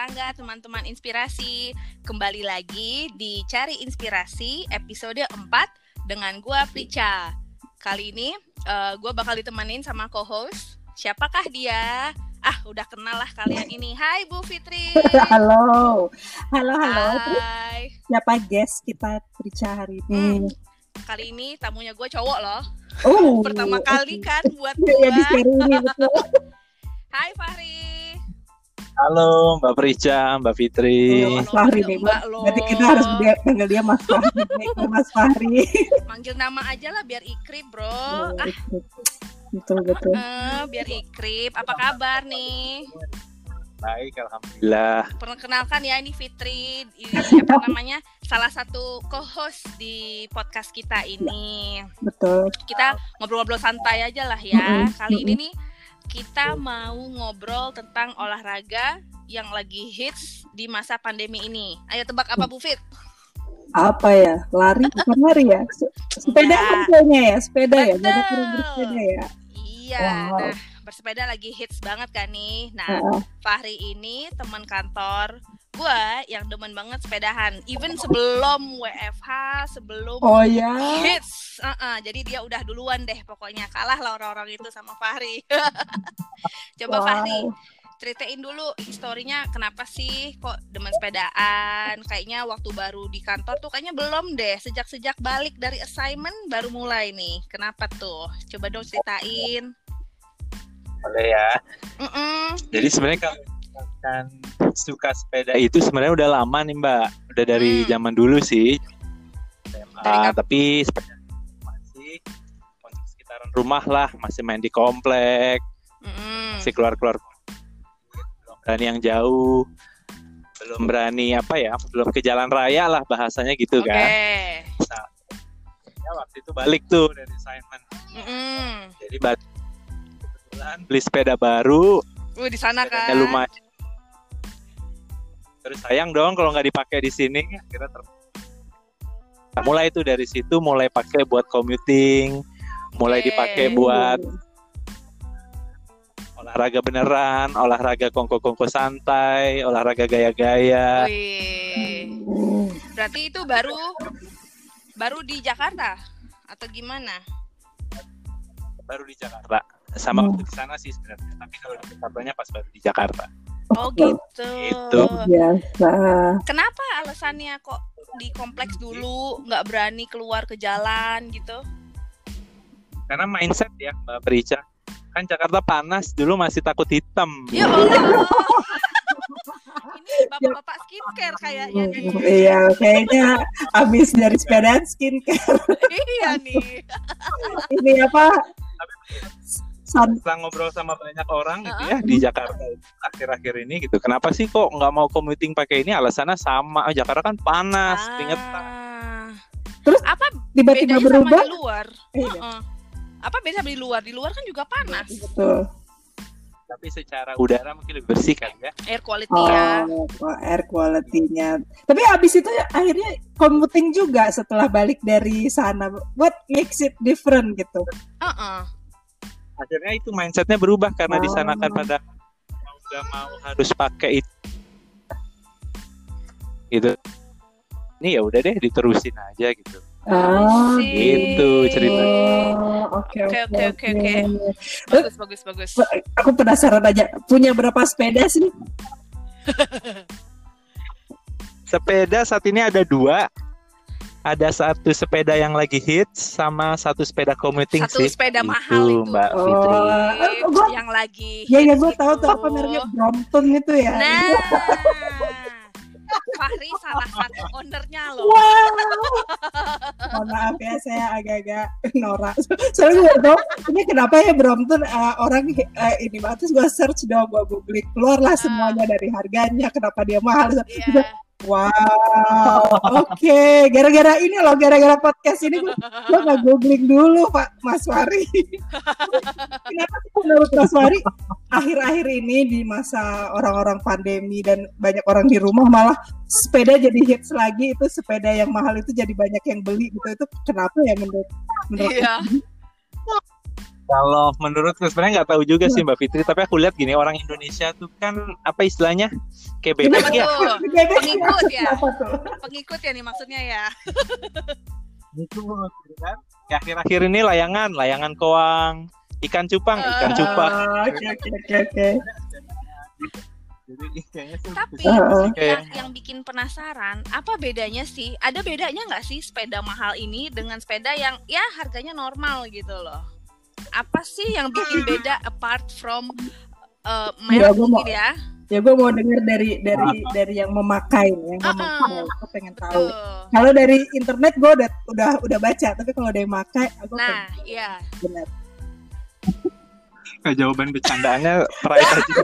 tangga, teman-teman inspirasi. Kembali lagi di Cari Inspirasi episode 4 dengan gua Prica. Kali ini uh, gua bakal ditemenin sama co-host. Siapakah dia? Ah, udah kenal lah kalian ini. Hai Bu Fitri. halo. Halo, halo. Hai. Siapa guest kita Prica hari ini? Hmm, kali ini tamunya gue cowok loh. Oh, Pertama kali kan buat Iya, ya, di ini betul. Hai Fahri. Halo Mbak Prica, Mbak Fitri. Oh, Mas Fahri nih. Mbak lo. Berarti kita harus dia, panggil dia Mas Fahri. Mas Fahri. Manggil nama aja lah biar ikrip bro. Ah, betul betul. eh, biar ikrip. Apa kabar nih? Baik, alhamdulillah. Perkenalkan ya ini Fitri, ini apa namanya salah satu co-host di podcast kita ini. Betul. Kita ngobrol-ngobrol santai aja lah ya. Mm-mm, Kali ini nih kita mau ngobrol tentang olahraga yang lagi hits di masa pandemi ini. Ayo tebak apa Bu Fit? Apa ya? Lari bukan lari ya? Se- Sepeda Enggak. kan kayaknya ya? Sepeda ya? Banyak Betul. orang bersepeda ya? Iya, Wow. nah bersepeda lagi hits banget kan nih. Nah, Heeh. Fahri ini teman kantor gue yang demen banget sepedahan. Even sebelum WFH, sebelum Oh ya? hits. Uh-uh, jadi dia udah duluan deh pokoknya. Kalah lah orang-orang itu sama Fahri. Coba Wow. Fahri, ceritain dulu historinya kenapa sih kok demen sepedaan. Kayaknya waktu baru di kantor tuh kayaknya belum deh. Sejak-sejak balik dari assignment baru mulai nih. Kenapa tuh? Coba dong ceritain. Boleh ya. Mm-mm. Jadi sebenarnya kalau misalkan suka sepeda itu sebenarnya udah lama nih Mbak. Udah dari Hmm. zaman dulu sih. SMA, Dari kap- tapi sepeda masih untuk sekitaran rumah lah, masih main di komplek, Mm-mm. masih keluar-keluar. Belum berani yang jauh. Belum berani apa ya? Belum ke jalan raya lah bahasanya gitu Oke. kan. Ya, waktu itu balik tuh dari assignment. Mm-mm. Jadi balik kebetulan beli sepeda baru, Wih di sana kan. lumayan. Terus sayang dong kalau nggak dipakai di sini, akhirnya ter... Nah, mulai itu dari situ mulai pakai buat commuting, mulai dipakai buat olahraga beneran, olahraga kongko-kongko santai, olahraga gaya-gaya. Wih. Hmm. Berarti itu baru baru di Jakarta atau gimana? Baru di Jakarta. Sama Hmm. di sana sih sebenarnya, tapi kalau di Jakartanya pas baru di Jakarta. Oh gitu. Gitu. Biasa. Kenapa alasannya kok di kompleks dulu nggak berani keluar ke jalan gitu? Karena mindset ya Mbak Perica. Kan Jakarta panas, dulu masih takut hitam. Ya Allah. Ini bapak-bapak skincare kayaknya nih. Iya, kayaknya abis dari sepedaan skincare. iya nih. Ini apa? Sun setelah ngobrol sama banyak orang gitu ya di Jakarta akhir-akhir ini gitu. Kenapa sih kok nggak mau commuting pakai ini? Alasannya sama. Oh, Jakarta kan panas, keringetan. Ah. Terus apa tiba-tiba berubah. sama di luar? Iya. Heeh. Apa beda di luar? Di luar kan juga panas. Betul. Tapi secara udara mungkin lebih bersih kan ya. Air quality ya. Oh, wah, air quality-nya. Tapi abis itu ya, akhirnya commuting juga setelah balik dari sana. What makes it different gitu? Heeh. Akhirnya itu mindsetnya berubah karena di sana kan Oh. pada mau nggak mau harus pakai itu. Gitu. Ini ya udah deh diterusin aja gitu. Ah, Asik. Gitu ceritanya. Oh, Oke, Oke, oke, oke, oke. oke. Bagus, bagus, bagus. Aku penasaran aja, punya berapa sepeda sih? Sepeda saat ini ada dua. Ada satu sepeda yang lagi hits sama satu sepeda commuting Satu sih. sepeda Gitu, mahal itu. Mbak Oh. Fitri. Oh, gua- yang lagi Ya, ya, gue tahu tuh itu. apa mereknya Brompton itu ya. Nah, Fahri salah satu ownernya loh. Wow. Mohon maaf ya, saya agak-agak norak. Soalnya gue tau, ini kenapa ya Brompton uh, orang uh, ini banget. Terus gue search dong, gue googling. Keluarlah semuanya dari harganya, kenapa dia mahal. Iya. Wow, oke. Gara-gara ini loh, gara-gara podcast ini gue gue nggak googling dulu Pak Mas Wari. Kenapa sih menurut Mas Wari akhir-akhir ini di masa orang-orang pandemi dan banyak orang di rumah malah sepeda jadi hits lagi itu sepeda yang mahal itu jadi banyak yang beli gitu itu kenapa ya menurut menurut Iya. Kalau menurutku sebenarnya nggak tahu juga sih Mbak Fitri, tapi aku lihat gini orang Indonesia tuh kan apa istilahnya kayak bebek Kenapa ya. Pengikut ya? Pengikut ya nih maksudnya ya. Itu gitu kan. Ya, akhir-akhir ini layangan, layangan koang, ikan cupang, ikan Ah. cupang. Oke oke oke. Jadi Tapi yang, yang bikin penasaran, apa bedanya sih? Ada bedanya nggak sih sepeda mahal ini dengan sepeda yang ya harganya normal gitu loh? Apa sih yang bikin beda apart from uh, Ya, merek gua mungkin ya? Ya gue mau denger dari dari dari yang memakai, yang memakai. Uh-uh. Aku pengen tahu. Kalau dari internet gue udah udah udah baca, tapi kalau dari makai, aku Nah, iya. benar. Kayak jawaban bercandaannya pride aja.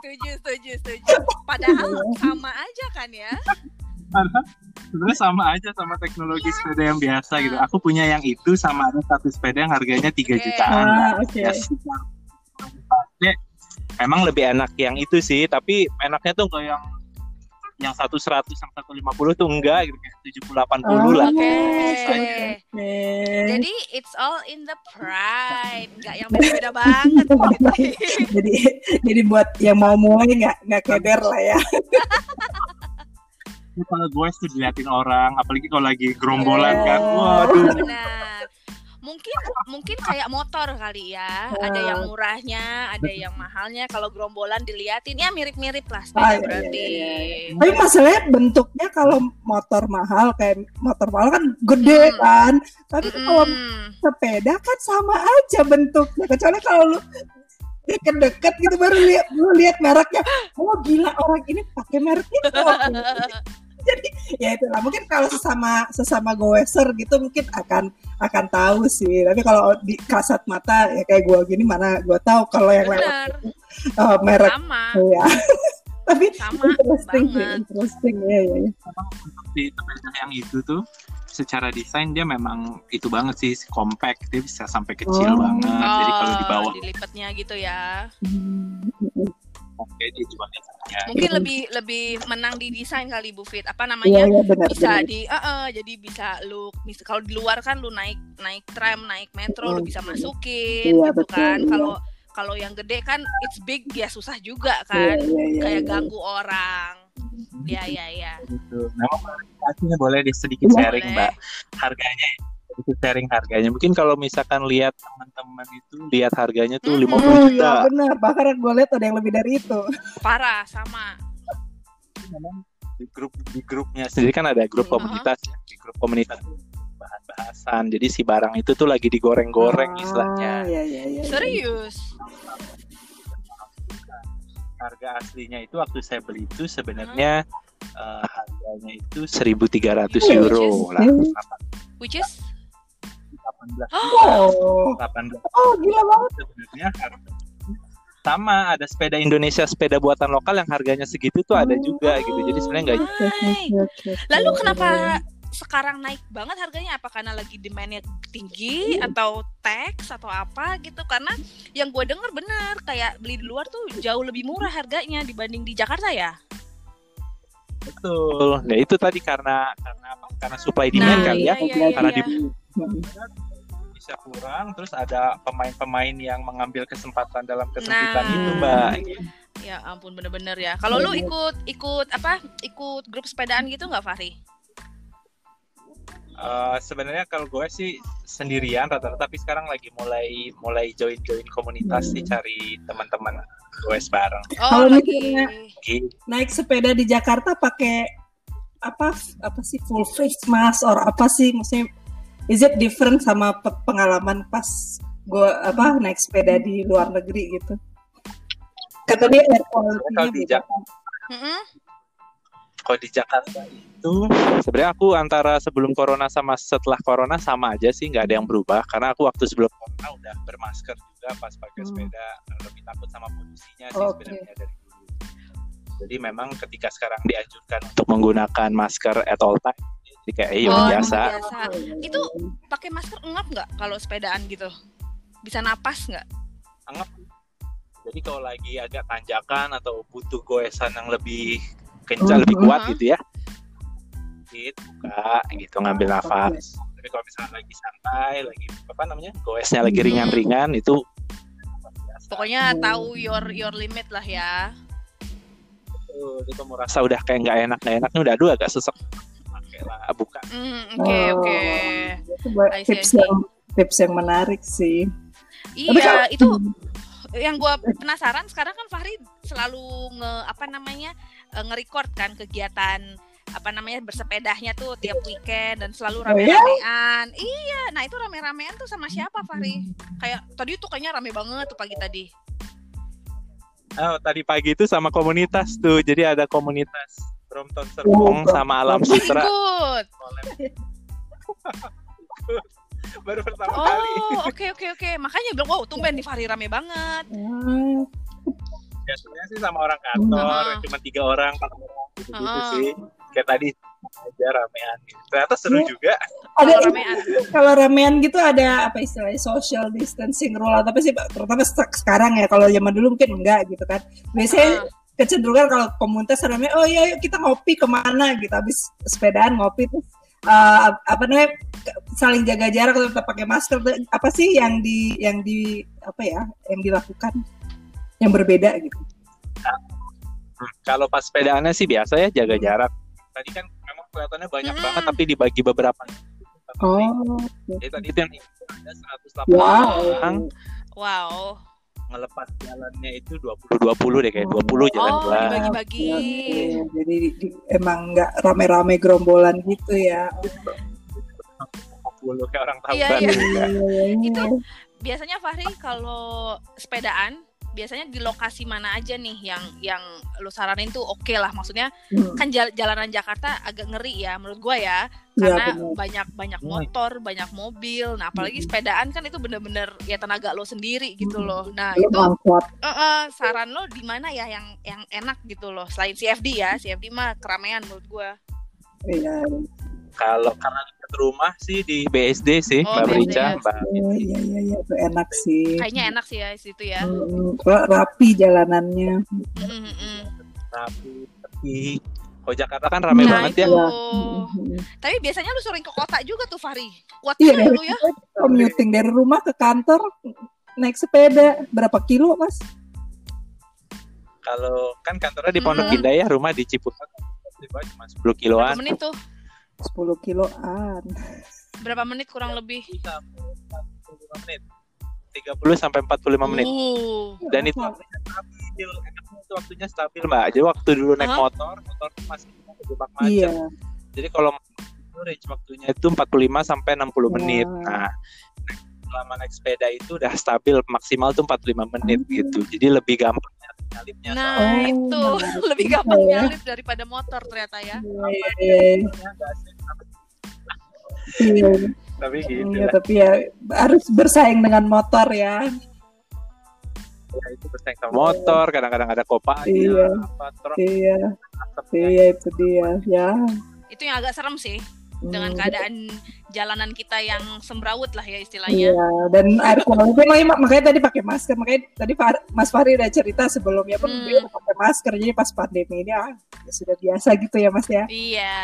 Setuju, setuju, setuju. Padahal sama aja kan ya? Karena sebenarnya sama aja sama teknologi sepeda yang biasa gitu. Aku punya yang itu sama ada satu sepeda yang harganya 3 Oke. jutaan. Ah, oke. Ya, Pakai, Emang lebih enak yang itu sih, tapi enaknya tuh enggak yang yang satu seratus yang satu lima puluh tuh enggak gitu kayak tujuh puluh delapan puluh lah. Oke. Oke. Jadi it's all in the pride, nggak yang beda-beda banget. gitu. jadi jadi buat yang mau mulai nggak nggak keder lah ya. Kalau gue tuh diliatin orang, apalagi kalau lagi gerombolan Iya. kan, waduh. Benar. Mungkin mungkin kayak motor kali ya. Ada yang murahnya, ada yang mahalnya. Kalau gerombolan diliatin ya mirip-mirip lah sepeda Ah, iya, berarti. iya, Tapi masalahnya bentuknya kalau motor mahal kayak motor mahal kan gede Hmm. kan. Tapi kalau Mm-mm. sepeda kan sama aja bentuknya. Kecuali kalau lu deket-deket gitu baru lihat lu lihat mereknya. Oh gila orang ini pakai merek itu. Jadi ya itulah mungkin kalau sesama sesama goeser gitu mungkin akan akan tahu sih. Tapi kalau di kasat mata ya kayak gua gini mana gua tahu kalau yang lewat eh, merek sama, ya. Tapi sama interesting sih, interesting ya ya. ya. di yang itu tuh secara desain dia memang itu banget sih compact dia bisa sampai kecil Oh. banget jadi kalau Oh, dibawa dilipatnya gitu ya. Hmm, kayak dia juga ya. Mungkin lebih lebih menang di desain kali Bu Fit. Apa namanya? iya benar. bisa benar. di eh, eh, jadi bisa lu mis- kalau di luar kan lu naik naik tram naik metro lu Betul. bisa masukin Iya, gitu betul, kan iya. kalau kalau yang gede kan it's big ya susah juga Iya, kan iya, iya, kayak iya. ganggu orang ya ya ya gitu klarifikasinya boleh di sedikit Iya. sharing Boleh. mbak harganya sedikit sharing harganya mungkin kalau misalkan lihat teman-teman itu lihat harganya tuh Hmm. 50 Hmm, juta iya benar. Bahkan gue lihat ada yang lebih dari itu. parah sama memang di grup di grupnya sendiri kan ada grup Hmm. komunitas ya. di grup komunitas bahan bahasan jadi si barang itu tuh lagi digoreng-goreng Ah, istilahnya Iya iya iya. serius harga aslinya itu waktu saya beli itu sebenarnya eh, harganya itu 1.300 Oh, euro which lah which is 18 Oh, 18 oh gila banget. sebenarnya sama ada sepeda Indonesia sepeda buatan lokal yang harganya segitu tuh ada juga gitu. Jadi sebenarnya nggak lalu kenapa sekarang naik banget harganya? Apa karena lagi demandnya tinggi atau tax atau apa gitu? Karena yang gue denger bener kayak beli di luar tuh jauh lebih murah harganya dibanding di Jakarta ya? Betul. Nah itu tadi karena karena apa? Karena supply demand Nah, kali iya, ya. iya, iya, karena iya. di Hmm. bisa kurang terus ada pemain-pemain yang mengambil kesempatan dalam kesempitan Nah. itu mbak Ya ampun bener-bener ya. Kalau lu Iya. ikut ikut apa? Ikut grup sepedaan gitu nggak Fahri? Eh, sebenarnya kalau gue sih sendirian rata-rata tapi sekarang lagi mulai mulai join join komunitas Hmm. sih cari teman-teman gue bareng Oh Kalau lagi. misalnya- Gitu. Naik sepeda di Jakarta pakai apa apa sih full face mask or apa sih maksudnya is it different sama pe- pengalaman pas gue apa naik sepeda di luar negeri gitu? Kata dia air Kalau di Mm-mm. kalau di Jakarta itu sebenarnya aku antara sebelum corona sama setelah corona sama aja sih nggak ada yang berubah karena aku waktu sebelum corona udah bermasker juga pas pakai Hmm. sepeda lebih takut sama polusinya sih sebenarnya dari dulu jadi memang ketika sekarang dianjurkan untuk menggunakan masker at all time jadi kayak eh, ya Oh, biasa biasa. Itu pakai masker ngap nggak kalau sepedaan gitu? Bisa napas nggak? jadi kalau lagi agak tanjakan atau butuh goesan yang lebih kencang lebih Mhm. kuat gitu ya gitu buka gitu ngambil nafas tapi kalau misalnya lagi santai lagi apa namanya goesnya lagi ringan-ringan itu Pokoknya Hmm. tahu your your limit lah ya. Betul, itu mau rasa udah kayak nggak enak nggak enaknya udah aduh agak sesek Lah buka Hmm, Oke Oh. oke. Itu buat I see, tips yang tips yang menarik sih. Tapi Iya kalau- itu yang gue penasaran sekarang kan Fahri selalu nge apa namanya eh, nge-record kan kegiatan apa namanya bersepedahnya tuh tiap weekend dan selalu Oh, ya? rame-ramean. Iya, nah itu rame-ramean tuh sama siapa Fahri? Kayak tadi tuh kayaknya rame banget tuh pagi tadi. oh, tadi pagi itu sama komunitas tuh jadi ada komunitas Brompton Serpong Oh, sama Alam Oh, Sutra baru pertama kali Oh, oke oke oke. Makanya bilang wow, tumben di Fahri rame banget. Hmm. biasanya sih sama orang kantor Hmm. cuma tiga orang empat orang gitu, -gitu Hmm. sih kayak tadi aja ramean gitu. ternyata seru Iya. juga Ada Kalau ramean. kalau ramean gitu ada apa istilahnya social distancing rule atau apa sih Pak? terutama se- sekarang ya kalau zaman dulu mungkin enggak gitu kan biasanya Ah. Kecenderungan kalau komunitas rame oh iya yuk kita ngopi ke mana? Gitu habis sepedaan ngopi terus eh, apa namanya saling jaga jarak tetap pakai masker. Apa sih yang di yang di apa ya yang dilakukan? Yang berbeda gitu. Hmm, kalau pas sepedaannya sih biasa ya jaga jarak. Tadi kan memang kelihatannya banyak Mm-mm. banget tapi dibagi beberapa. Oh. Jadi tadi itu yang ada 108 orang wow. Wow. Ngelepas jalannya itu 20 20 deh kayak 20 jalan Oh, gua. dibagi-bagi. Oke, jadi di- emang nggak rame-rame gerombolan gitu ya 20 kayak orang tahu Iya, kan iya. juga. Itu biasanya Fahri kalau sepedaan biasanya di lokasi mana aja nih yang yang lu saranin tuh oke lah maksudnya Hmm. kan jal- jalanan Jakarta agak ngeri ya menurut gue ya Iya, karena benar. banyak banyak Hmm. motor banyak mobil nah apalagi Hmm. sepedaan kan itu bener-bener ya tenaga lo sendiri gitu Hmm. loh nah Belum itu eh, eh, saran lo di mana ya yang yang enak gitu loh selain CFD ya CFD mah keramaian menurut gue Iya, Kalau karena dekat rumah sih di BSD sih Oh, Mbak BSD Rica, ya. Mbak. iya, iya, iya, iya, itu enak sih. kayaknya enak sih ya di situ ya Hmm, ra- rapi jalanannya. Mm, mm, mm. Rapi, sepi. Kalau Jakarta kan rame Nah, banget ya. itu. Hmm. tapi biasanya lu sering ke kota juga tuh Fahri kuat Iya, juga dari lu ya commuting dari rumah ke kantor naik sepeda berapa kilo mas? Kalau kan kantornya di Pondok Hmm. Indah ya, rumah di Ciputat. Cuma 10 berapa kiloan. menit tuh 10 kiloan. berapa menit kurang lebih 45 menit. 30 sampai 45 menit. Uh. Dan itu waktunya stabil. Enaknya itu waktunya stabil, Mbak. Jadi waktu dulu naik Hah? motor, motor tuh masih terjebak macet. Iya. Jadi kalau itu range waktunya itu 45 sampai 60 menit. Wah. Nah, selama naik sepeda itu udah stabil maksimal tuh 45 menit Hmm. gitu. Jadi lebih gampang nyalipnya. Nah Oh, itu menarik lebih juga gampang ya. nyalip daripada motor ternyata ya. Iya, iya, iya. Tapi gitu Iya, tapi ya harus bersaing dengan motor ya. Ya, itu bersaing sama motor, kadang-kadang ada kopanya, Iya. apa truk, Iya, iya itu dia. Ya. Itu yang agak serem sih dengan Hmm. keadaan jalanan kita yang semrawut lah ya istilahnya. Iya, dan air quality makanya, makanya tadi pakai masker. Makanya tadi Mas Fahri udah cerita sebelumnya pun Hmm. dia pakai masker. Jadi pas pandemi ini ah, ya sudah biasa gitu ya Mas ya. Iya.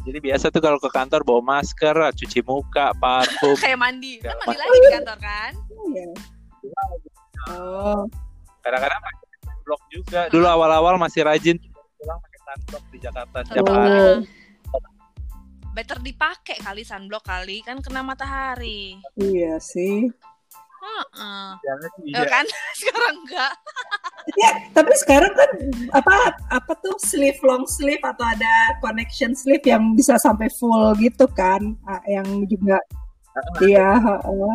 Jadi biasa tuh kalau ke kantor bawa masker, cuci muka, parfum. Kayak mandi. Kan mandi lagi di kantor kan? Iya. Oh, Kadang-kadang pakai sunblock juga. Dulu awal-awal masih rajin pulang sunblock di Jakarta setiap Oh. hari. Better dipakai kali sunblock kali kan kena matahari. iya sih. Heeh. Jangan sih, Ya kan? Sekarang enggak. Ya, tapi sekarang kan apa apa tuh sleeve long sleeve atau ada connection sleeve yang bisa sampai full gitu kan? Yang juga iya, heeh.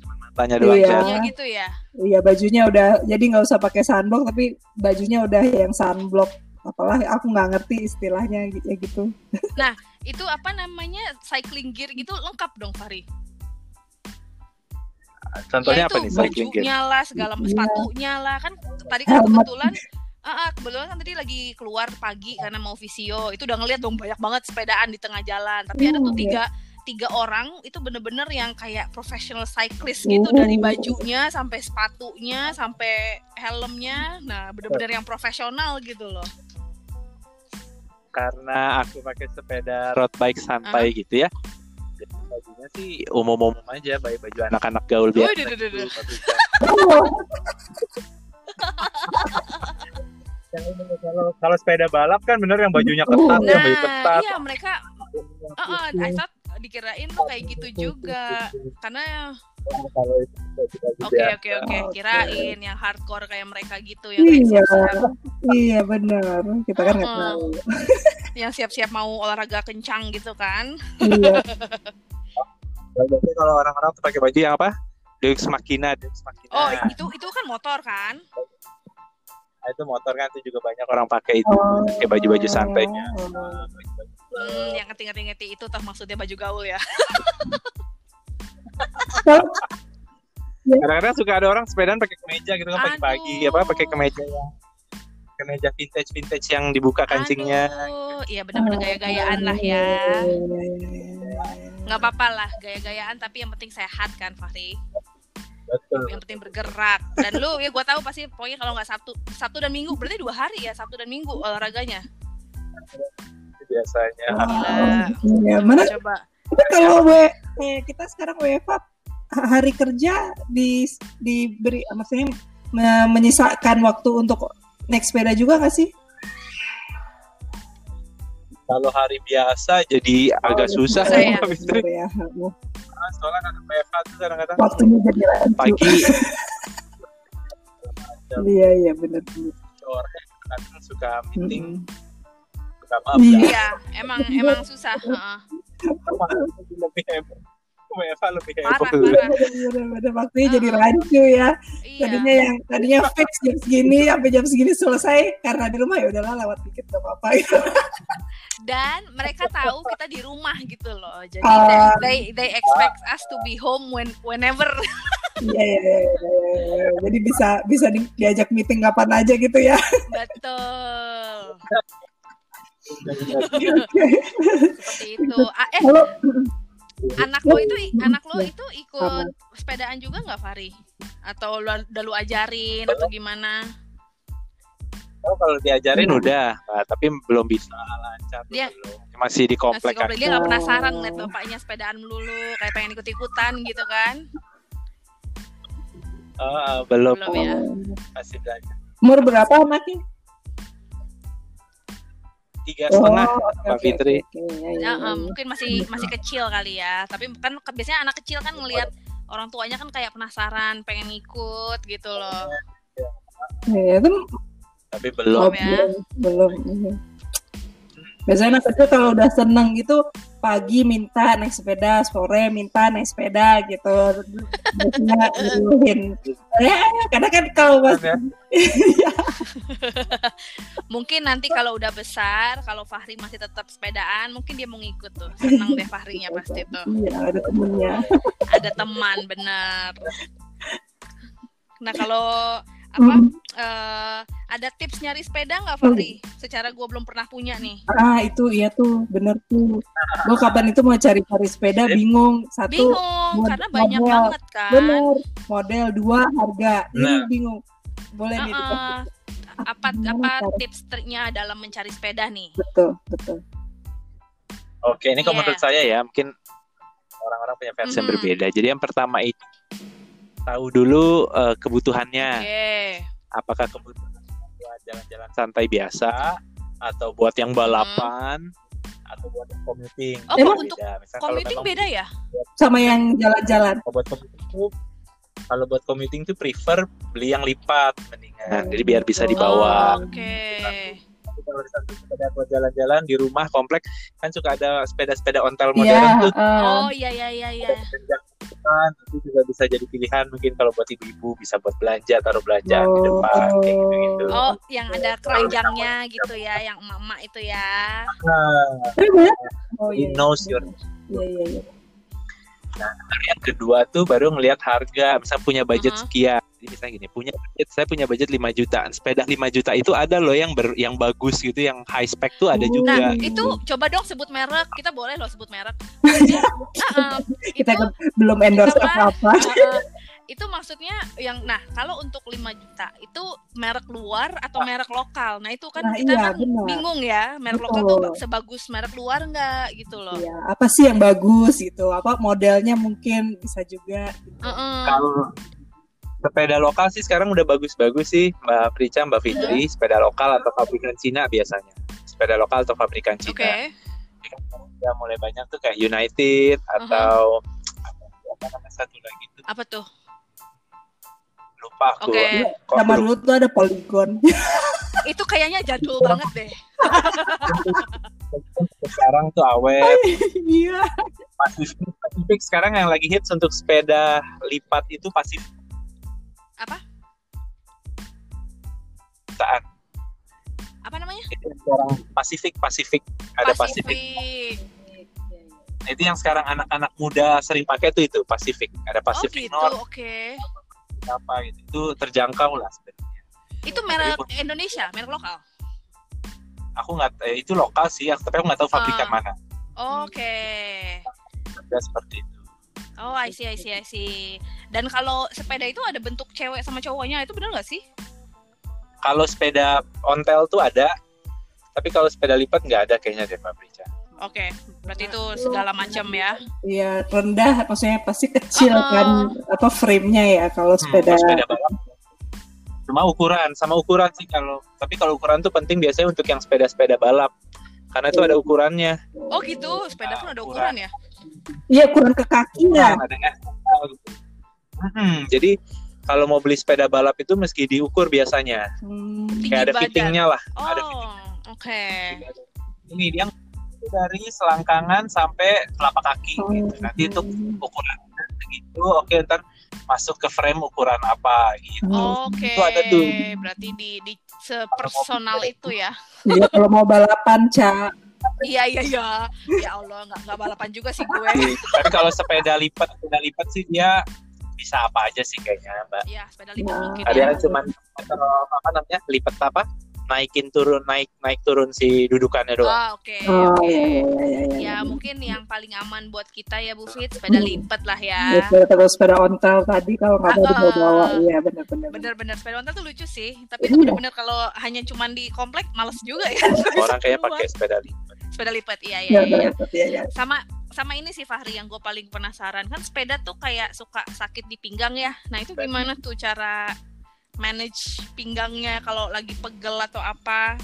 Cuma matanya doang. Iya. Ya gitu ya. Iya bajunya udah jadi nggak usah pakai sunblock tapi bajunya udah yang sunblock apalah aku nggak ngerti istilahnya ya gitu. Itu apa namanya? Cycling gear gitu lengkap dong Fahri. Contohnya ya apa nih cycling gear? bajunya lah segala Iya. sepatunya lah kan tadi kan kebetulan Ah, ah, kebetulan kan tadi lagi keluar pagi karena mau visio itu udah ngeliat dong banyak banget sepedaan di tengah jalan tapi ada tuh Hmm, tiga tiga orang itu bener-bener yang kayak professional cyclist gitu Oh. dari bajunya sampai sepatunya sampai helmnya nah bener-bener yang profesional gitu loh karena aku pakai sepeda road bike santai gitu ya. Jadi bajunya sih umum-umum aja, baik baju anak-anak gaul biasa. duh, duh, duh, gitu, duh. kalau kalau sepeda balap kan bener yang bajunya ketat, yang baju ketat. iya mereka uh, uh, I thought dikirain tuh kayak gitu juga karena Kalau itu baju-baju oke oke oke kirain yang hardcore kayak mereka gitu yang Iya, siap-siap iya benar. Kita kan nggak tahu. yang siap-siap mau olahraga kencang gitu kan Iya. Kalau orang-orang tuh pakai baju yang apa? Deux Machina, Deux Machina. oh itu itu kan motor kan Nah, itu motor kan itu juga banyak orang pakai itu. Oh. Pakai baju-baju santainya. Oh. Baju-baju hmm, yang ngerti-ngerti itu toh maksudnya baju gaul ya. Kadang-kadang suka ada orang sepedaan pakai kemeja gitu kan pagi-pagi apa pakai kemeja yang kemeja vintage vintage yang dibuka kancingnya. Aduh, iya benar-benar gaya-gayaan lah ya. Nggak apa-apa lah gaya-gayaan tapi yang penting sehat kan Fahri? Betul. yang penting bergerak. Dan lu ya gua tahu pasti pokoknya kalau nggak Sabtu Sabtu dan Minggu berarti dua hari ya Sabtu dan Minggu olahraganya biasanya. Gila. Iya, mana coba Tapi kalau W eh, kita sekarang WFH hari kerja di diberi maksudnya me- menyisakan waktu untuk naik sepeda juga nggak sih? Kalau hari biasa jadi agak Oh, susah ya. Mbak Fitri. Ya, Soalnya kan WFH tuh kadang-kadang waktunya jadi lanjut. pagi Iya iya benar. sore kadang suka meeting. Maaf Iya. iya emang emang susah heeh. lebih hebat. WFH lebih parah hebat. parah Benar-benar waktunya jadi rancu ya. iya Tadinya yang tadinya fix jam segini sampai jam segini selesai karena di rumah ya udahlah lewat dikit gak apa-apa gitu. dan mereka tahu kita di rumah gitu loh jadi Ah. they they expect us to be home when whenever Iya iya iya, iya, iya. Jadi bisa bisa di- diajak meeting kapan aja gitu ya. betul. Seperti itu Ah, eh Kalau anak lo itu anak lo itu Sama. ikut sepedaan juga nggak Fari atau lo udah lu ajarin atau gimana Oh, kalau diajarin Hmm. udah, Nah, tapi belum bisa lancar Dia- belum. Masih di Masih komplek aja. dia nggak penasaran ngeliat bapaknya sepedaan melulu kayak pengen ikut ikutan gitu kan Ah, belum, Belum ya. masih belajar. umur berapa anaknya? Tiga setengah, Oh, Mbak oke, Fitri. ya, em, mungkin masih masih kecil kali ya tapi kan biasanya anak kecil kan ngelihat orang tuanya kan kayak penasaran pengen ngikut gitu loh Iya, itu Tapi oh, belum. ya. belum, belum. Biasanya anak kecil kalau udah seneng gitu pagi minta naik sepeda, sore minta naik sepeda gitu. Biasanya nyuruhin. Ya, karena kan kalau mas Ya. mungkin nanti kalau udah besar kalau Fahri masih tetap sepedaan mungkin dia mau ngikut tuh seneng deh Fahrinya pasti tuh Iya, ada temennya. ada teman bener nah kalau apa Hmm. eh, ada tips nyari sepeda nggak Fahri secara gue belum pernah punya nih Ah itu iya tuh bener tuh. Gue kapan itu mau cari-cari sepeda bingung satu bingung mod- karena banyak model. banget kan bener model dua harga ini Nah. bingung. Boleh nih Heeh. dikasih. apa apa tips triknya dalam mencari sepeda nih Betul betul. Oke, ini kalau Iya. menurut saya ya, mungkin orang-orang punya versi yang Mhm. berbeda. Jadi yang pertama itu tahu dulu eh, kebutuhannya. oke Apakah kebutuhan buat jalan-jalan santai biasa atau buat yang balapan atau buat yang commuting. Oh, kok untuk beda. Misalnya kalau commuting beda ya Sama yang jalan-jalan. kalau buat commuting tuh kalau buat commuting tuh prefer beli yang lipat mendingan. Jadi biar bisa dibawa. Oh, oke Tapi kalau misalnya sepeda buat jalan-jalan di rumah komplek kan suka ada sepeda-sepeda ontel Iya. modern tuh eh, oh iya iya iya iya kan itu juga bisa jadi pilihan mungkin kalau buat ibu-ibu bisa buat belanja taruh belanjaan di Oh. depan kayak gitu gitu oh yang ada keranjangnya gitu ya yang emak-emak itu ya Oh he iya. knows your Iya iya iya. yang kedua tuh baru ngelihat harga misal punya budget Mhm. sekian jadi misalnya gini punya budget saya punya budget 5 jutaan sepeda 5 juta itu ada loh yang ber, yang bagus gitu yang high spec tuh ada Oh. juga Nah, itu coba dong sebut merek. Kita boleh loh sebut merek. Jadi, uh-uh, Kita itu, belum endorse Apa? apa-apa. uh-uh, itu maksudnya yang nah kalau untuk 5 juta itu merek luar atau merek lokal. Nah, itu kan Nah, kita iya, kan benar. bingung ya, merek Betul. lokal tuh sebagus merek luar nggak gitu loh. Iya, apa sih yang bagus gitu? Apa modelnya mungkin bisa juga. gitu. Heeh. Kalau sepeda lokal sih sekarang udah bagus-bagus sih Mbak Prica, Mbak Fitri, sepeda lokal atau pabrikan Cina biasanya. Sepeda lokal atau pabrikan. Cina. Kan sekarang udah mulai banyak tuh kayak United atau apa namanya satu lagi tuh Apa tuh? lupa aku. Oke. Kok Sama lupa. dulu tuh ada Polygon. Itu kayaknya jadul banget deh. Sekarang tuh awet Iya. Pacific. Pacific sekarang yang lagi hits untuk sepeda lipat itu Pacific. Apa? Saat Apa namanya? sekarang Pacific Pacific ada Pacific. Nah, itu yang sekarang anak-anak muda sering pakai tuh itu Pacific. Ada Oh Pacific gitu, North oke. apa gitu. Itu terjangkau lah sebenarnya. Itu merek Indonesia, merek lokal. Aku nggak eh, itu lokal sih, tapi aku nggak tahu pabrikan Ah. mana. Oke. Ada seperti itu. Oh, I see, I see, I see. Dan kalau sepeda itu ada bentuk cewek sama cowoknya, itu benar nggak sih? Kalau sepeda ontel tuh ada, tapi kalau sepeda lipat nggak ada kayaknya deh Mbak Prica. Oke, berarti itu segala macam ya. Iya, rendah maksudnya pasti kecil Ah. kan apa frame-nya ya kalau Hmm, sepeda. kalau sepeda balap. Cuma ukuran, sama ukuran sih kalau. Tapi kalau ukuran tuh penting biasanya untuk yang sepeda-sepeda balap, karena itu ada ukurannya. Oh gitu, sepeda pun ada ukuran ya? Iya, kurang ke kakinya. Ukuran, ada gitu. Hmm, jadi kalau mau beli sepeda balap itu meski diukur biasanya. Hmm. Kayak ada badan. fittingnya lah. Ada Oh, oke. Ini dia dari selangkangan sampai telapak kaki. Oh. Gitu. Nanti itu ukuran segitu. Oke, ntar masuk ke frame ukuran apa gitu. Oke, Itu ada tuh. berarti di, di sepersonal itu ya? Iya, kalau mau balapan, Ca. Iya iya iya. Ya Allah, nggak nggak balapan juga sih gue. Tapi kalau sepeda lipat, sepeda lipat sih dia bisa apa aja sih kayaknya, Mbak. Iya, sepeda lipat Ya. mungkin Ada ya. yang cuman atau apa namanya? Lipat apa? Naikin turun, naik naik turun si dudukannya doang. Ah, oke. Oh, oke. iya, iya, iya, iya, Ya mungkin yang paling aman buat kita ya Bu Fit sepeda Hmm. lipat lah Ya, ya. sepeda terus sepeda ontel tadi kalau nggak mau Ah, dibawa-bawa, ah. iya benar-benar. Bener-bener sepeda ontel tuh lucu sih. Tapi itu Iya. bener-bener kalau hanya cuman di komplek males juga ya. Orang kayaknya pakai sepeda lipat. sepeda lipat. Iya iya benar, iya, iya. Sama sama ini sih Fahri yang gue paling penasaran kan sepeda tuh kayak suka sakit di pinggang ya. Nah itu gimana tuh cara manage pinggangnya kalau lagi pegel atau apa?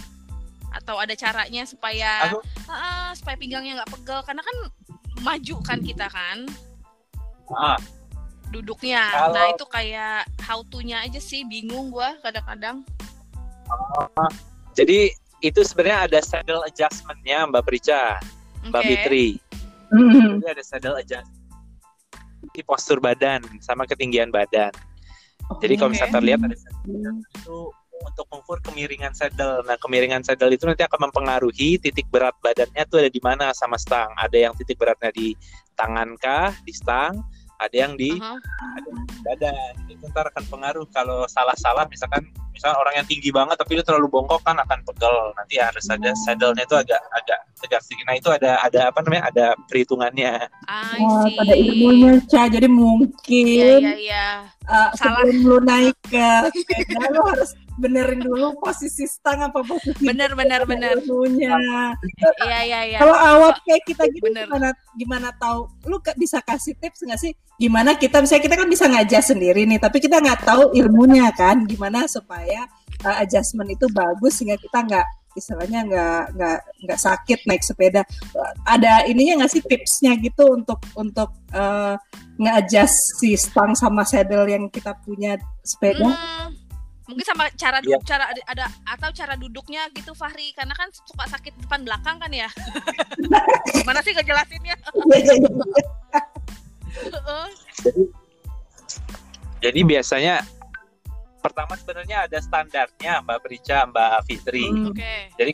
Atau ada caranya supaya Aku- Ah, supaya pinggangnya nggak pegel karena kan maju kan kita kan Ah, duduknya. Kalau- Nah itu kayak how to-nya aja sih bingung gua kadang-kadang. jadi itu sebenarnya ada saddle adjustment-nya Mbak Prica, Mbak. Fitri. Hmm. Jadi ada saddle adjustment di postur badan sama ketinggian badan. Jadi kalau misalnya terlihat ada saddle adjustment itu untuk mengukur kemiringan saddle. Nah, kemiringan saddle itu nanti akan mempengaruhi titik berat badannya tuh ada di mana sama stang. Ada yang titik beratnya di tangan kah, di stang, ada yang di Aha. badan. Itu ntar akan pengaruh kalau salah-salah misalkan misalkan orang yang tinggi banget tapi itu terlalu bongkok kan akan pegel. Nanti harus ada saddle-nya itu agak agak tegak sedikit. Nah, itu ada ada apa namanya? Ada perhitungannya. Wah, pada ilmunya, Ca. Jadi mungkin Iya iya iya. uh, Salah. sebelum lu naik ke sepeda, lu harus benerin dulu posisi stang apa posisi Bener bener bener. ilmunya. Iya iya iya. Kalau awat kayak kita gitu Bener. gimana gimana tahu? Lu bisa kasih tips nggak sih? Gimana kita misalnya kita kan bisa ngajak sendiri nih, tapi kita nggak tahu ilmunya kan. Gimana supaya uh, adjustment itu bagus sehingga kita nggak istilahnya nggak nggak nggak sakit naik sepeda. Ada ininya nggak sih tipsnya gitu untuk untuk uh, nge-adjust si stang sama saddle yang kita punya sepeda? Hmm, mungkin sama cara Iya. duduk cara ada, ada atau cara duduknya gitu Fahri karena kan suka sakit depan belakang kan ya. Gimana sih ngejelasinnya? Heeh. Jadi biasanya pertama sebenarnya ada standarnya Mbak Prica, Mbak Fitri. Hmm. Oke. Jadi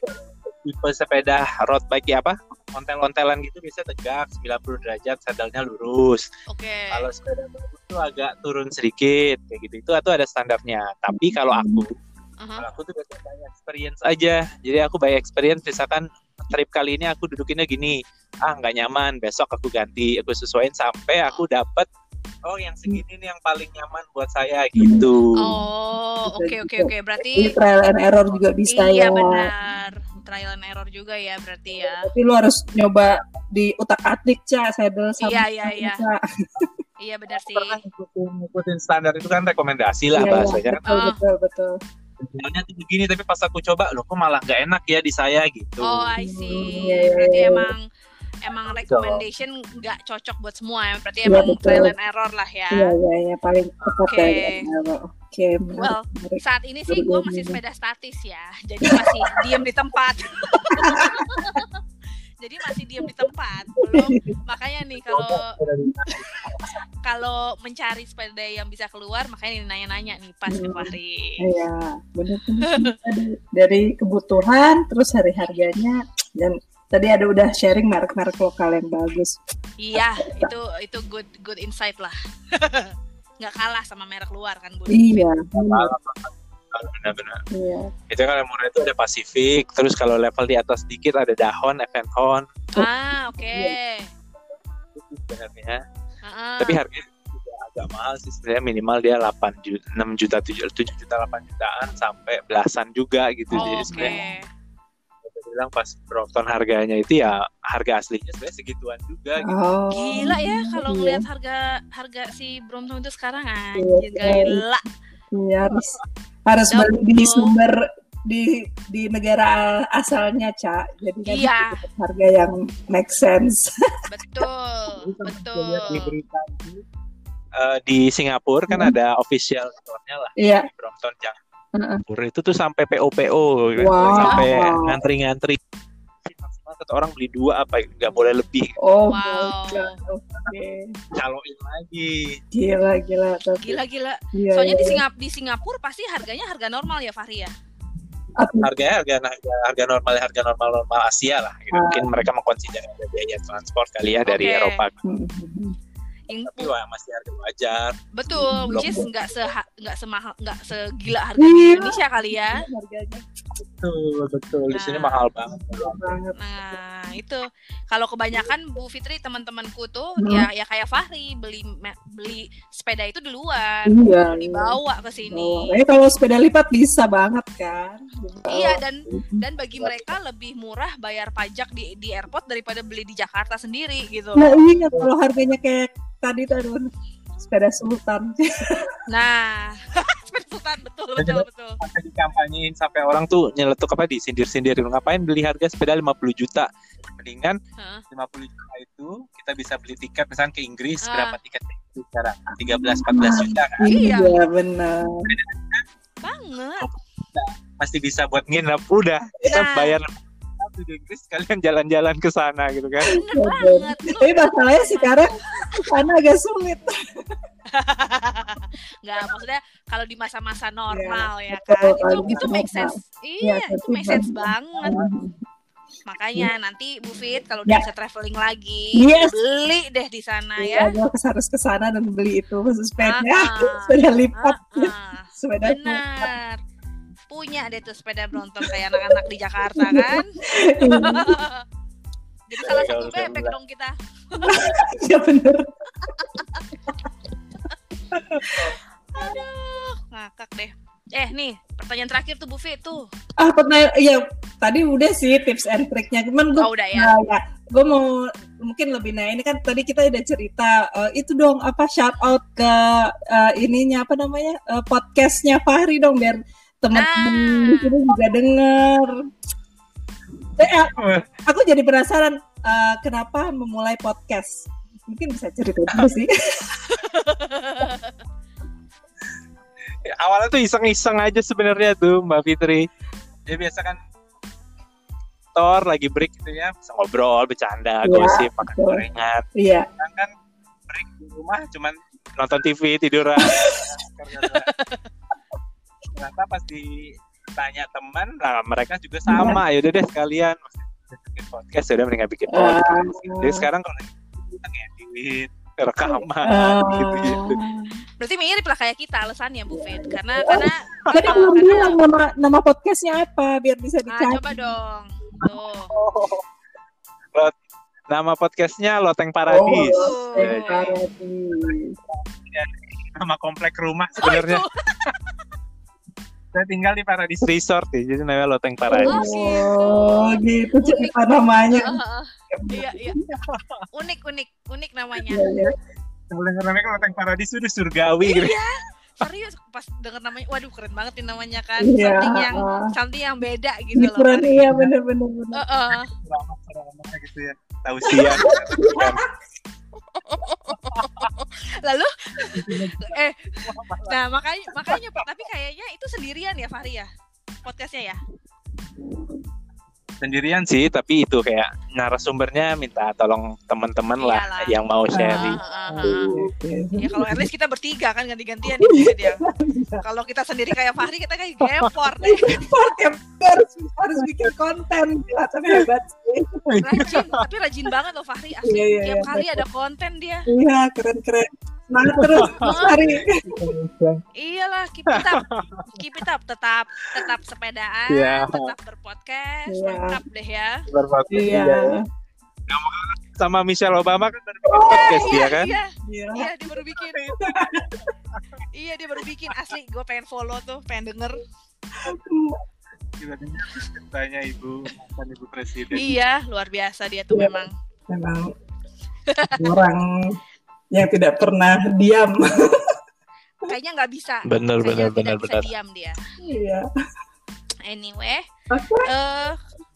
tipe sepeda road bike ya apa? Ontel-ontelan gitu biasa tegak 90 derajat, saddlenya lurus. Oke. Kalau sepeda bagus itu agak turun sedikit kayak gitu. Itu atau ada standarnya. Tapi kalau aku, Aha. kalau aku tuh biasanya by experience aja. Jadi aku by experience misalkan trip kali ini aku dudukinnya gini. Ah, nggak nyaman, besok aku ganti, aku sesuaiin sampai aku dapat oh yang segini nih yang paling nyaman buat saya gitu. Oh, Bisa oke oke oke. Berarti Jadi trial and error juga bisa iya ya. benar. Trial and error juga ya berarti ya. Tapi lu harus nyoba di utak atik cak saddle sama Iya, iya, iya. Iya benar sih. Pernah ngikutin, ngikutin standar itu kan rekomendasi lah Iya, iya, bahasanya. kan. betul, Oh. betul betul Sebenarnya tuh begini tapi pas aku coba loh kok malah nggak enak ya di saya gitu. Oh, I see. iya, iya, Berarti iya. emang emang recommendation nggak cocok buat semua ya. Berarti Iya, emang betul. trial and error lah ya. iya iya iya paling tepat Oke. trial and error. oke menarik, Well, menarik. Saat ini sih gue masih sepeda statis ya. Jadi masih diem di tempat. Jadi masih diem di tempat. Belum makanya nih kalau kalau mencari sepeda yang bisa keluar makanya nanya-nanya nih pas Hmm. Fahri. Iya, benar-benar tadi dari kebutuhan terus hari harganya dan tadi ada udah sharing merek-merek lokal yang bagus. Iya, itu itu good good insight lah. nggak kalah sama merek luar kan, Bu. Iya, benar. Benar-benar. Iya. Itu kan yang murah itu ada Pacific, terus kalau level di atas dikit ada Dahon, Evenhon, Ah, oke. Itu sebenarnya. Heeh. Tapi harganya juga agak mahal sih sebenarnya minimal dia 8 juta, 6 juta, 7, 7 juta, 8 jutaan sampai belasan juga gitu. Oh, Jadi oke. sebenarnya bilang pas Brompton harganya itu ya harga aslinya sebenarnya segituan juga gitu. Oh. Gila ya kalau Iya. ngelihat harga harga si Brompton itu sekarang Iya, anjir gila. Iya, harus harus Betul. beli di sumber di di negara asalnya, Cak. Jadi kan Iya. harga yang make sense. Betul, betul. Di berita eh, di Singapura kan Hmm. ada official store-nya lah Iya. di Brompton Jang. Heeh. Itu tuh sampai PO-PO kan. Wow. sampai ngantri-ngantri. Maksimal kata orang beli dua apa nggak boleh lebih Oh, Wow. Oke. caloin lagi. Gila, gila. Tapi, Gila gila. Iya, Soalnya di iya. Singap di Singapura pasti harganya harga normal ya Fahri ya. Harganya harga harga, harga normal harga normal normal Asia lah. Gitu. Ah. Mungkin mereka mengkonsider biaya transport kali ya dari. Eropa. Hmm. Yang Tapi wah masih harga wajar. betul, which is nggak se nggak semahal nggak segila harga di Iya. Indonesia kali ya. Harganya Betul betul. Di sini Nah. mahal banget. Nah, itu kalau kebanyakan Bu Fitri teman-temanku tuh Hmm. ya ya kayak Fahri beli beli sepeda itu duluan, Iya. baru dibawa ke sini. Oh, eh, kalau sepeda lipat bisa banget kan? Iya dan dan bagi mereka lebih murah bayar pajak di di airport daripada beli di Jakarta sendiri gitu. Nah iya kalau harganya kayak tadi tuh aduh, sepeda sultan. Nah, sepeda sultan betul betul betul. Sampai dikampanyein sampai orang tuh nyeletuk apa disindir-sindir. Ngapain beli harga sepeda 50 juta? Mendingan Hah? 50 juta itu kita bisa beli tiket misalnya ke Inggris Ah. berapa tiket itu sekarang 13 14 juta kan Iya. benar. Banget. masih bisa buat nginep udah kita Nah. bayar satu di Inggris kalian jalan-jalan ke sana gitu kan Bener Tapi masalahnya sekarang karena agak sulit. nggak maksudnya kalau di masa-masa normal ya betul, kan kalau itu itu make sense iya Iya, itu make sense benar. banget makanya nanti Bu Fit kalau Ya. udah bisa traveling lagi Yes. beli deh di sana Iya, ya gue harus ke sana dan beli itu khusus sepeda, ah. sepeda lipat, sepeda lipat. Punya deh tuh sepeda Brompton kayak anak-anak di Jakarta kan jadi salah Kalau satu bebek bilang. dong kita Iya bener. aduh ngakak deh eh nih pertanyaan terakhir tuh Bu Fit tuh Ah, pertanyaan, iya tadi udah sih tips and triknya. Cuman gue oh udah ya Nah, ya, gue mau mungkin lebih nah ini kan tadi kita udah cerita eh, itu dong apa shout out ke eh, ininya apa namanya eh, podcastnya Fahri dong biar teman-teman Ah. di sini juga denger. Eh, eh, aku jadi penasaran eh, kenapa memulai podcast. Mungkin bisa cerita dulu sih. awalnya tuh iseng-iseng aja sebenarnya tuh Mbak Fitri ya biasa kan Tor lagi break gitu ya bisa ngobrol bercanda Iya, gosip makan betul. gorengan Iya. Sekarang kan break di rumah cuman nonton TV tiduran ternyata pas ditanya teman nah mereka juga sama ya udah deh sekalian bikin podcast ya udah mendingan bikin podcast jadi sekarang kalau lagi kita ngedit rekaman Ah. gitu-gitu berarti mirip lah kayak kita alasannya Bu Fit karena karena Tadi karena- belum karena- bilang nama nama podcastnya apa biar bisa Ah, dicari. coba dong. Tuh. Lot- nama podcastnya Loteng Paradis Oh, Tuh. Paradis. nama komplek rumah sebenarnya. Oh, Saya tinggal di Paradise Resort ya, jadi namanya Loteng Paradise. Oh, gitu cerita namanya. Heeh. Iya, iya. Unik, unik, unik namanya. Iya, iya. Kalau denger namanya Loteng Paradise udah surgawi gitu. Iya. Serius pas denger namanya, waduh keren banget nih namanya kan. Iya. Something yang something yang beda gitu loh. Fahri. iya bener-bener. bener. Heeh. Selamat-selamat gitu ya. Tausiah. Lalu eh nah makanya makanya tapi kayaknya itu sendirian ya Fahri ya podcastnya ya Sendirian sih, tapi itu kayak narasumbernya minta tolong teman-teman lah yang mau sharing. Ah, ah, ah. Oke. ya kalau at least kita bertiga kan ganti-gantian nih dia kalau kita sendiri kayak Fahri kita kayak gempor deh Part yang harus harus bikin konten gila tapi hebat sih. rajin tapi rajin banget loh Fahri asli Iya, iya, tiap iya, hari betul. ada konten dia Iya keren keren. Semangat terus Mas Hari. iyalah keep it up keep it up tetap tetap sepedaan Iya. tetap berpodcast Iya. tetap deh ya Iya. Sama Michelle Obama kan baru bikin podcast dia kan. iya Iya. iya dia baru bikin iya dia baru bikin asli gue pengen follow tuh pengen denger dengar ceritanya ibu mantan ibu presiden. iya luar biasa dia tuh Iya. memang Memang orang yang tidak pernah diam. kayaknya nggak bisa Bener Kayaknya bener bener tidak bisa bener. diam dia Iya. anyway Oke. eh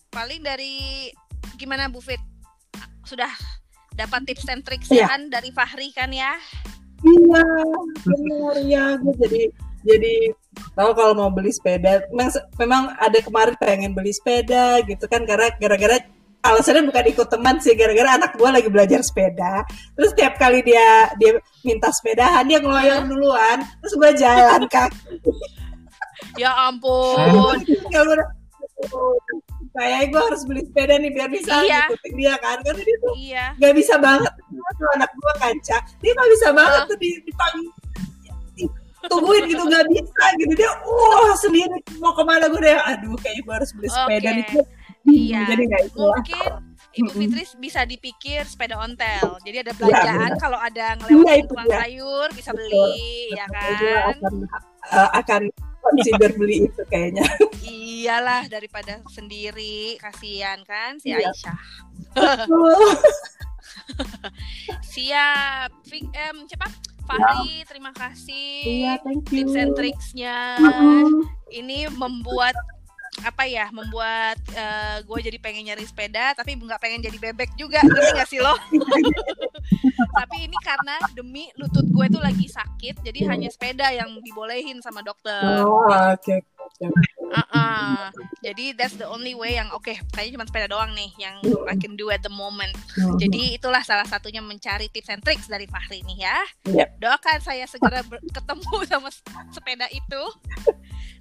paling dari gimana Bu Fit sudah dapat tips and tricks Iya. kan dari Fahri kan ya Iya, benar ya. Gue jadi jadi tahu kalau mau beli sepeda. Memang, memang ada kemarin pengen beli sepeda gitu kan karena gara-gara alasannya bukan ikut teman sih gara-gara anak gue lagi belajar sepeda. Terus tiap kali dia dia minta sepedahan dia ngeloyor duluan. Terus gue jalan kaki. ya ampun Kalau gue udah, "Oh, kayaknya gue harus beli sepeda nih biar bisa Iya. ngikutin dia kan karena dia tuh iya nggak bisa banget tuh anak gua kaca dia nggak bisa banget tuh di, di pang- tungguin gitu nggak bisa gitu dia wah sendiri mau ke mana gue deh aduh kayaknya gue harus beli sepeda Oke. nih Iya. jadi lah mungkin Ibu. Fitri bisa dipikir sepeda ontel. Jadi ada belanjaan benar. kalau ada Iya, ngelewatin itu tukang dia. sayur bisa Betul. beli ya Gua kan. akan eh, akan consider beli itu kayaknya Iyalah daripada sendiri kasihan kan si Iya. Aisyah. Siap. Fik- em, siapa? Fahri, terima kasih. iya thank you Tips and tricksnya. Mm-mm. Ini membuat apa ya membuat gue jadi pengen nyari sepeda tapi nggak pengen jadi bebek juga ngerti nggak sih lo tapi ini karena demi lutut gue tuh lagi sakit jadi hanya sepeda yang dibolehin sama dokter oh oke oke. Uh-uh. jadi that's the only way yang oke kayaknya cuma sepeda doang nih yang I can do at the moment Mhm. jadi itulah salah satunya mencari tips and tricks dari Fahri nih ya Yep. doakan saya segera ketemu sama sepeda itu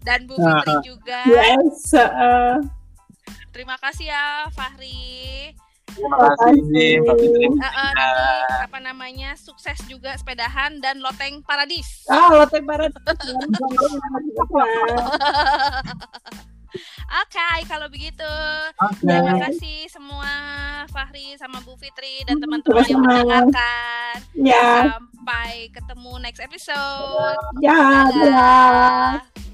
dan Bu Ah. Fitri juga yes uh, Terima kasih ya Fahri. Terima kasih Mbak Fitri. Eh, eh, nanti apa namanya sukses juga sepedahan dan loteng paradis. ah lotte barat Oke, kalau begitu Oke. terima kasih semua Fahri sama Bu Fitri dan teman-teman yang mendengarkan. ya Sampai ketemu next episode. ya. Dadah.